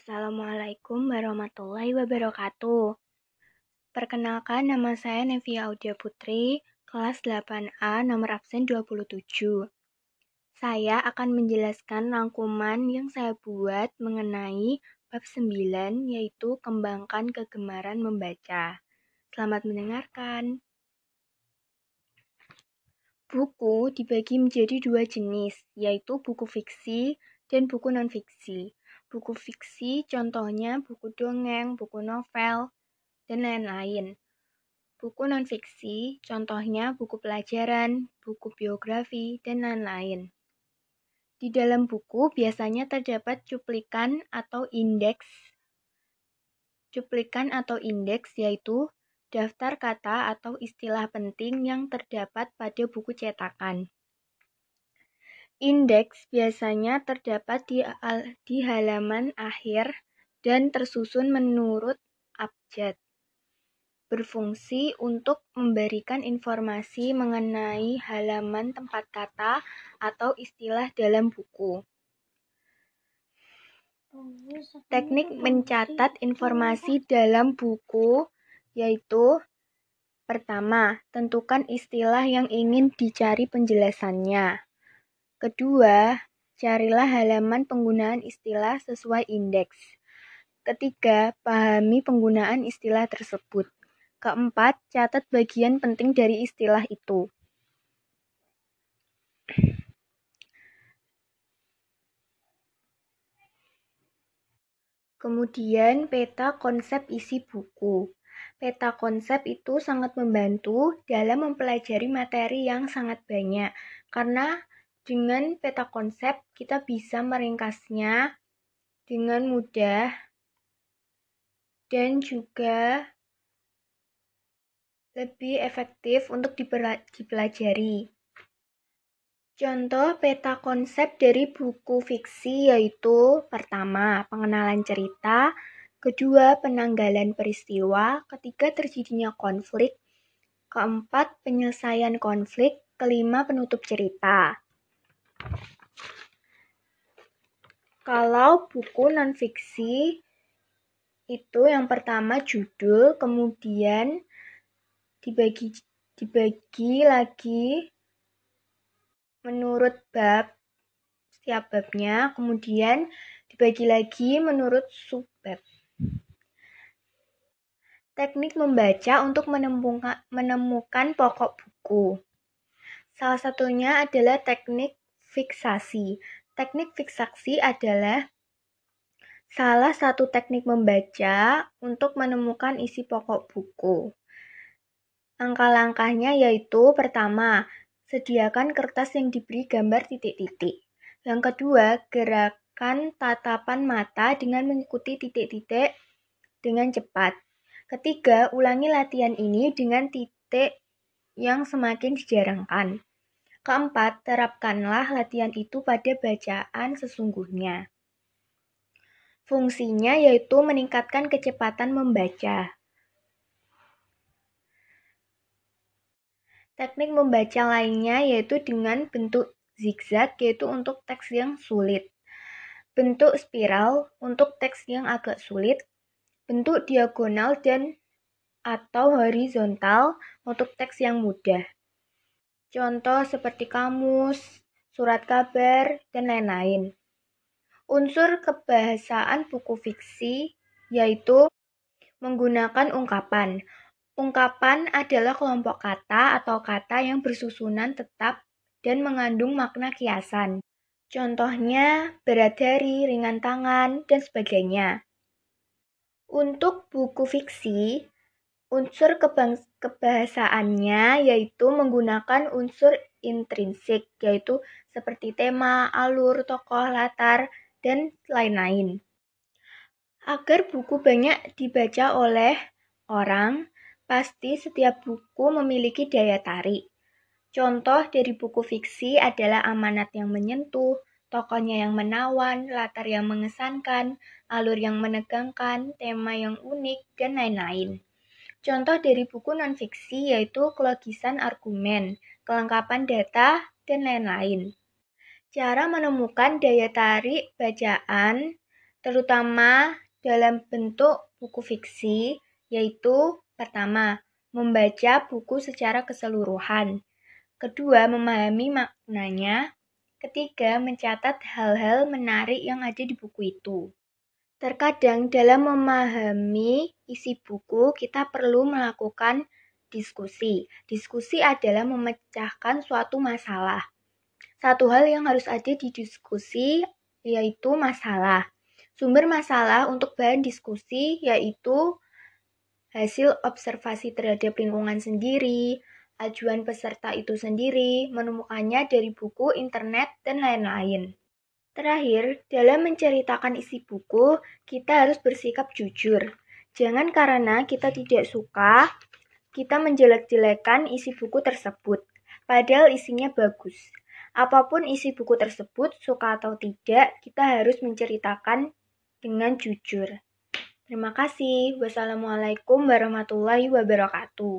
Assalamualaikum warahmatullahi wabarakatuh. Perkenalkan nama saya Nevia Audia Putri, kelas 8A nomor absen 27. Saya akan menjelaskan rangkuman yang saya buat mengenai bab 9 yaitu kembangkan kegemaran membaca. Selamat mendengarkan. Buku dibagi menjadi dua jenis, yaitu buku fiksi dan buku non-fiksi. Buku fiksi contohnya buku dongeng, buku novel, dan lain-lain. Buku non-fiksi contohnya buku pelajaran, buku biografi, dan lain-lain. Di dalam buku biasanya terdapat cuplikan atau indeks. Cuplikan atau indeks yaitu daftar kata atau istilah penting yang terdapat pada buku cetakan. Indeks biasanya terdapat di, di halaman akhir dan tersusun menurut abjad. Berfungsi untuk memberikan informasi mengenai halaman tempat kata atau istilah dalam buku. Teknik mencatat informasi dalam buku yaitu pertama, tentukan istilah yang ingin dicari penjelasannya. Kedua, carilah halaman penggunaan istilah sesuai indeks. Ketiga, pahami penggunaan istilah tersebut. Keempat, catat bagian penting dari istilah itu. Kemudian, peta konsep isi buku. Peta konsep itu sangat membantu dalam mempelajari materi yang sangat banyak, karena dengan peta konsep kita bisa meringkasnya dengan mudah dan juga lebih efektif untuk dipelajari. Contoh peta konsep dari buku fiksi yaitu pertama, pengenalan cerita, kedua penanggalan peristiwa, ketiga terjadinya konflik, keempat penyelesaian konflik, kelima penutup cerita. Kalau buku non-fiksi itu yang pertama judul, kemudian dibagi dibagi lagi menurut bab setiap babnya, kemudian dibagi lagi menurut subbab. Teknik membaca untuk menemukan, menemukan pokok buku. Salah satunya adalah teknik fiksasi. Teknik fiksasi adalah salah satu teknik membaca untuk menemukan isi pokok buku. Langkah-langkahnya yaitu pertama, sediakan kertas yang diberi gambar titik-titik. Yang kedua, gerakan tatapan mata dengan mengikuti titik-titik dengan cepat. Ketiga, ulangi latihan ini dengan titik yang semakin dijarangkan. Keempat, terapkanlah latihan itu pada bacaan sesungguhnya. Fungsinya yaitu meningkatkan kecepatan membaca. Teknik membaca lainnya yaitu dengan bentuk zigzag yaitu untuk teks yang sulit. Bentuk spiral untuk teks yang agak sulit bentuk diagonal dan atau horizontal untuk teks yang mudah. Contoh seperti kamus, surat kabar, dan lain-lain. Unsur kebahasaan buku fiksi yaitu menggunakan ungkapan. Ungkapan adalah kelompok kata atau kata yang bersusunan tetap dan mengandung makna kiasan. Contohnya berat dari, ringan tangan, dan sebagainya. Untuk buku fiksi, unsur kebahasaannya yaitu menggunakan unsur intrinsik, yaitu seperti tema, alur, tokoh, latar, dan lain-lain. Agar buku banyak dibaca oleh orang, pasti setiap buku memiliki daya tarik. Contoh dari buku fiksi adalah amanat yang menyentuh, tokohnya yang menawan, latar yang mengesankan, alur yang menegangkan, tema yang unik, dan lain-lain. Contoh dari buku non-fiksi yaitu kelogisan argumen, kelengkapan data, dan lain-lain. Cara menemukan daya tarik bacaan terutama dalam bentuk buku fiksi, yaitu pertama, membaca buku secara keseluruhan. Kedua, memahami maknanya. Ketiga, mencatat hal-hal menarik yang ada di buku itu. Terkadang dalam memahami isi buku, kita perlu melakukan diskusi. Diskusi adalah memecahkan suatu masalah. Satu hal yang harus ada di diskusi yaitu masalah. Sumber masalah untuk bahan diskusi yaitu hasil observasi terhadap lingkungan sendiri, ajuan peserta itu sendiri, menemukannya dari buku, internet, dan lain-lain. Terakhir, dalam menceritakan isi buku, kita harus bersikap jujur. Jangan karena kita tidak suka, kita menjelek-jelekan isi buku tersebut, padahal isinya bagus. Apa pun isi buku tersebut, suka atau tidak, kita harus menceritakan dengan jujur. Terima kasih. Wassalamualaikum warahmatullahi wabarakatuh.